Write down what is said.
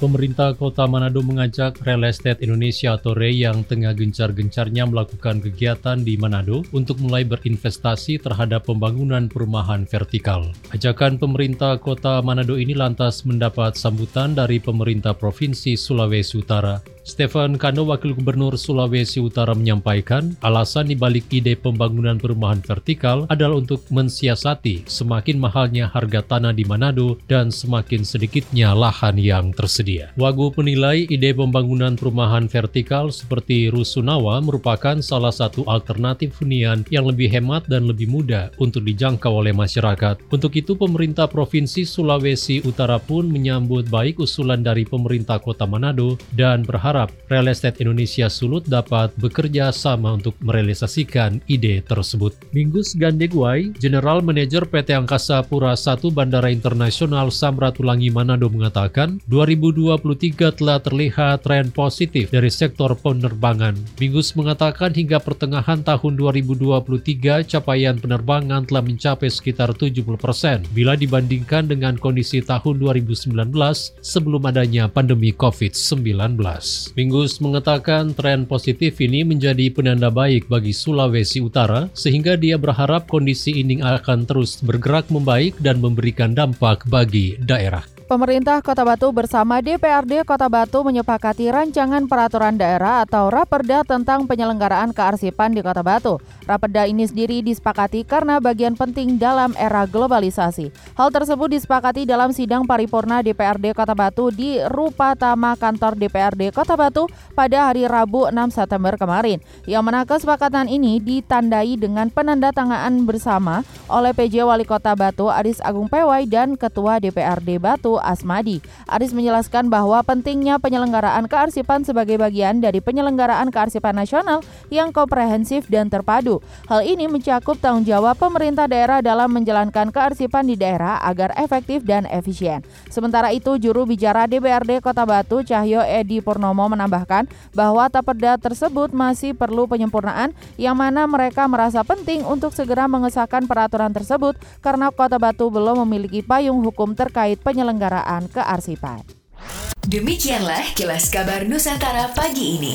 Pemerintah Kota Manado mengajak Real Estate Indonesia atau REI yang tengah gencar-gencarnya melakukan kegiatan di Manado untuk mulai berinvestasi terhadap pembangunan perumahan vertikal. Ajakan pemerintah Kota Manado ini lantas mendapat sambutan dari pemerintah Provinsi Sulawesi Utara Stefan Kano, Wakil Gubernur Sulawesi Utara menyampaikan, alasan dibalik ide pembangunan perumahan vertikal adalah untuk mensiasati semakin mahalnya harga tanah di Manado dan semakin sedikitnya lahan yang tersedia. Wagu penilai ide pembangunan perumahan vertikal seperti Rusunawa merupakan salah satu alternatif hunian yang lebih hemat dan lebih mudah untuk dijangkau oleh masyarakat. Untuk itu, pemerintah Provinsi Sulawesi Utara pun menyambut baik usulan dari pemerintah kota Manado dan berharap berharap Real Estate Indonesia Sulut dapat bekerja sama untuk merealisasikan ide tersebut. Minggus Gandegwai, General Manager PT Angkasa Pura I Bandara Internasional Samratulangi Manado mengatakan, 2023 telah terlihat tren positif dari sektor penerbangan. Minggus mengatakan hingga pertengahan tahun 2023 capaian penerbangan telah mencapai sekitar 70% bila dibandingkan dengan kondisi tahun 2019 sebelum adanya pandemi COVID-19. Minggus mengatakan tren positif ini menjadi penanda baik bagi Sulawesi Utara sehingga dia berharap kondisi ini akan terus bergerak membaik dan memberikan dampak bagi daerah. Pemerintah Kota Batu bersama DPRD Kota Batu menyepakati rancangan peraturan daerah atau Raperda tentang penyelenggaraan kearsipan di Kota Batu. Raperda ini sendiri disepakati karena bagian penting dalam era globalisasi. Hal tersebut disepakati dalam sidang paripurna DPRD Kota Batu di Rupatama kantor DPRD Kota Batu pada hari Rabu 6 September kemarin. Yang mana kesepakatan ini ditandai dengan penandatanganan bersama oleh PJ Wali Kota Batu Aris Agung Pewai dan Ketua DPRD Batu Asmadi. Aris menjelaskan bahwa pentingnya penyelenggaraan kearsipan sebagai bagian dari penyelenggaraan kearsipan nasional yang komprehensif dan terpadu. Hal ini mencakup tanggung jawab pemerintah daerah dalam menjalankan kearsipan di daerah agar efektif dan efisien. Sementara itu, juru bicara DPRD Kota Batu Cahyo Edi Purnomo menambahkan bahwa taperda tersebut masih perlu penyempurnaan yang mana mereka merasa penting untuk segera mengesahkan peraturan tersebut karena Kota Batu belum memiliki payung hukum terkait penyelenggaraan kearsipan. Demikianlah kilas kabar Nusantara pagi ini.